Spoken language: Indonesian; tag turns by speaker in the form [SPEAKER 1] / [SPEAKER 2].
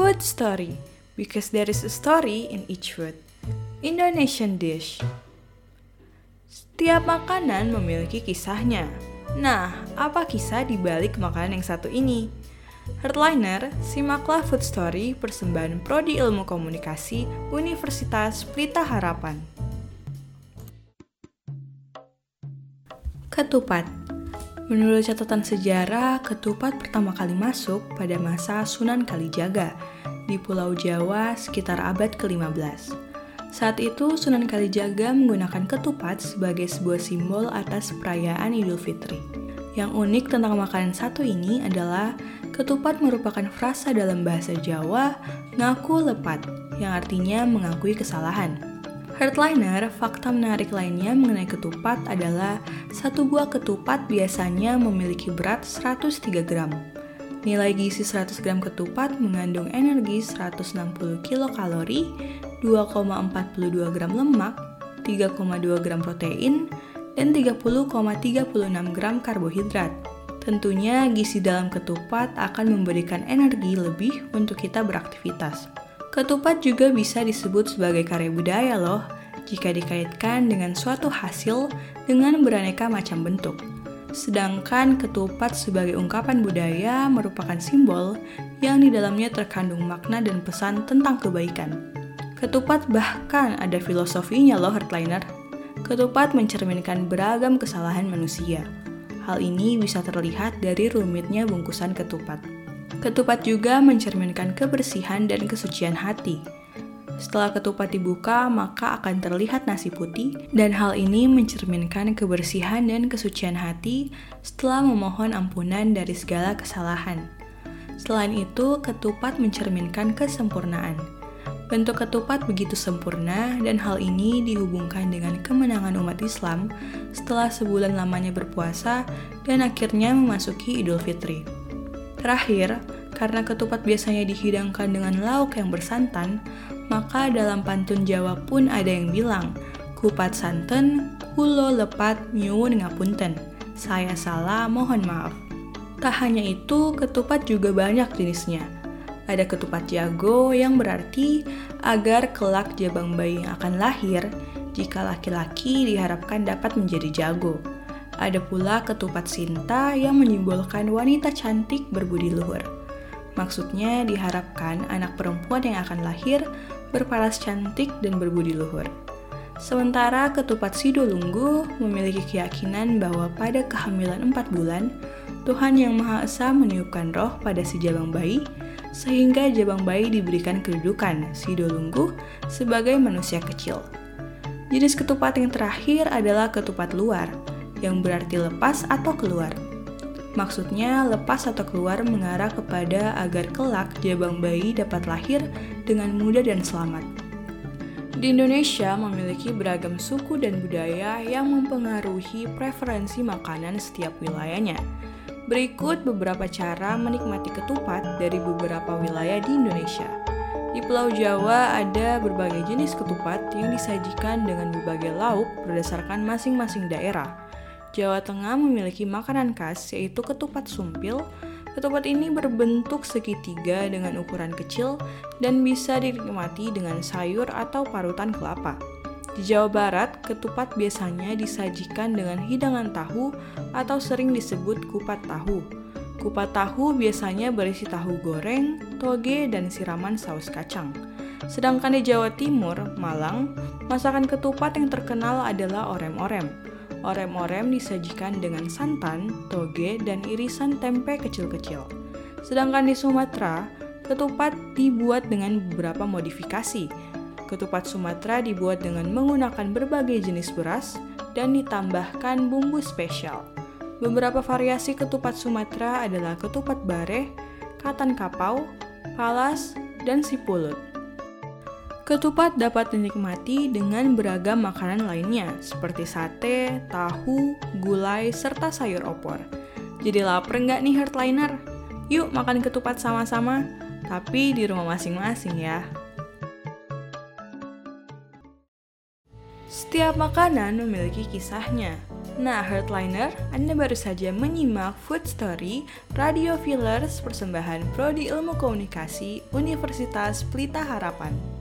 [SPEAKER 1] Food Story Because there is a story in each food. Indonesian dish. Setiap makanan memiliki kisahnya. Nah, apa kisah di balik makanan yang satu ini? Headliner, simaklah Food Story persembahan Prodi Ilmu Komunikasi Universitas Pelita Harapan. Ketupat Menurut catatan sejarah, ketupat pertama kali masuk pada masa Sunan Kalijaga di Pulau Jawa sekitar abad ke-15. Saat itu, Sunan Kalijaga menggunakan ketupat sebagai sebuah simbol atas perayaan Idul Fitri. Yang unik tentang makanan satu ini adalah ketupat merupakan frasa dalam bahasa Jawa ngaku lepat, yang artinya mengakui kesalahan. Headliner, fakta menarik lainnya mengenai ketupat adalah satu buah ketupat biasanya memiliki berat 103 gram. Nilai gizi 100 gram ketupat mengandung energi 160 kilokalori, 2,42 gram lemak, 3,2 gram protein, dan 30,36 gram karbohidrat. Tentunya gizi dalam ketupat akan memberikan energi lebih untuk kita beraktivitas. Ketupat juga bisa disebut sebagai karya budaya loh, jika dikaitkan dengan suatu hasil dengan beraneka macam bentuk. Sedangkan ketupat sebagai ungkapan budaya merupakan simbol yang di dalamnya terkandung makna dan pesan tentang kebaikan. Ketupat bahkan ada filosofinya loh, Heartliner. Ketupat mencerminkan beragam kesalahan manusia. Hal ini bisa terlihat dari rumitnya bungkusan ketupat. Ketupat juga mencerminkan kebersihan dan kesucian hati. Setelah ketupat dibuka, maka akan terlihat nasi putih, dan hal ini mencerminkan kebersihan dan kesucian hati setelah memohon ampunan dari segala kesalahan. Selain itu, ketupat mencerminkan kesempurnaan. Bentuk ketupat begitu sempurna, dan hal ini dihubungkan dengan kemenangan umat Islam setelah sebulan lamanya berpuasa dan akhirnya memasuki Idul Fitri. Terakhir, karena ketupat biasanya dihidangkan dengan lauk yang bersantan, maka dalam pantun Jawa pun ada yang bilang, kupat santen, kulo lepat nyuwun ngapunten. Saya salah, mohon maaf. Tak hanya itu, ketupat juga banyak jenisnya. Ada ketupat jago yang berarti agar kelak jabang bayi yang akan lahir, jika laki-laki diharapkan dapat menjadi jago. Ada pula ketupat Sinta yang menyimbolkan wanita cantik berbudi luhur. Maksudnya diharapkan anak perempuan yang akan lahir berparas cantik dan berbudi luhur. Sementara ketupat Sidolunggu memiliki keyakinan bahwa pada kehamilan 4 bulan, Tuhan Yang Maha Esa meniupkan roh pada si jabang bayi, sehingga jabang bayi diberikan kedudukan Sidolunggu sebagai manusia kecil. Jenis ketupat yang terakhir adalah ketupat luar, yang berarti lepas atau keluar. Maksudnya, lepas atau keluar mengarah kepada agar kelak jabang bayi dapat lahir dengan mudah dan selamat. Di Indonesia memiliki beragam suku dan budaya yang mempengaruhi preferensi makanan setiap wilayahnya. Berikut beberapa cara menikmati ketupat dari beberapa wilayah di Indonesia. Di Pulau Jawa ada berbagai jenis ketupat yang disajikan dengan berbagai lauk berdasarkan masing-masing daerah. Jawa Tengah memiliki makanan khas yaitu ketupat sumpil. Ketupat ini berbentuk segitiga dengan ukuran kecil dan bisa dinikmati dengan sayur atau parutan kelapa. Di Jawa Barat, ketupat biasanya disajikan dengan hidangan tahu atau sering disebut kupat tahu. Kupat tahu biasanya berisi tahu goreng, toge, dan siraman saus kacang. Sedangkan di Jawa Timur, Malang, masakan ketupat yang terkenal adalah orem-orem. Orem-orem disajikan dengan santan, toge, dan irisan tempe kecil-kecil. Sedangkan di Sumatera, ketupat dibuat dengan beberapa modifikasi. Ketupat Sumatera dibuat dengan menggunakan berbagai jenis beras dan ditambahkan bumbu spesial. Beberapa variasi ketupat Sumatera adalah ketupat bare, katan kapau, palas, dan sipulut. Ketupat dapat dinikmati dengan beragam makanan lainnya, seperti sate, tahu, gulai, serta sayur opor. Jadi lapar nggak nih Heartliner? Yuk makan ketupat sama-sama, tapi di rumah masing-masing ya. Setiap makanan memiliki kisahnya. Nah, Heartliner, Anda baru saja menyimak Food Story Radio Fillers persembahan Prodi Ilmu Komunikasi Universitas Pelita Harapan.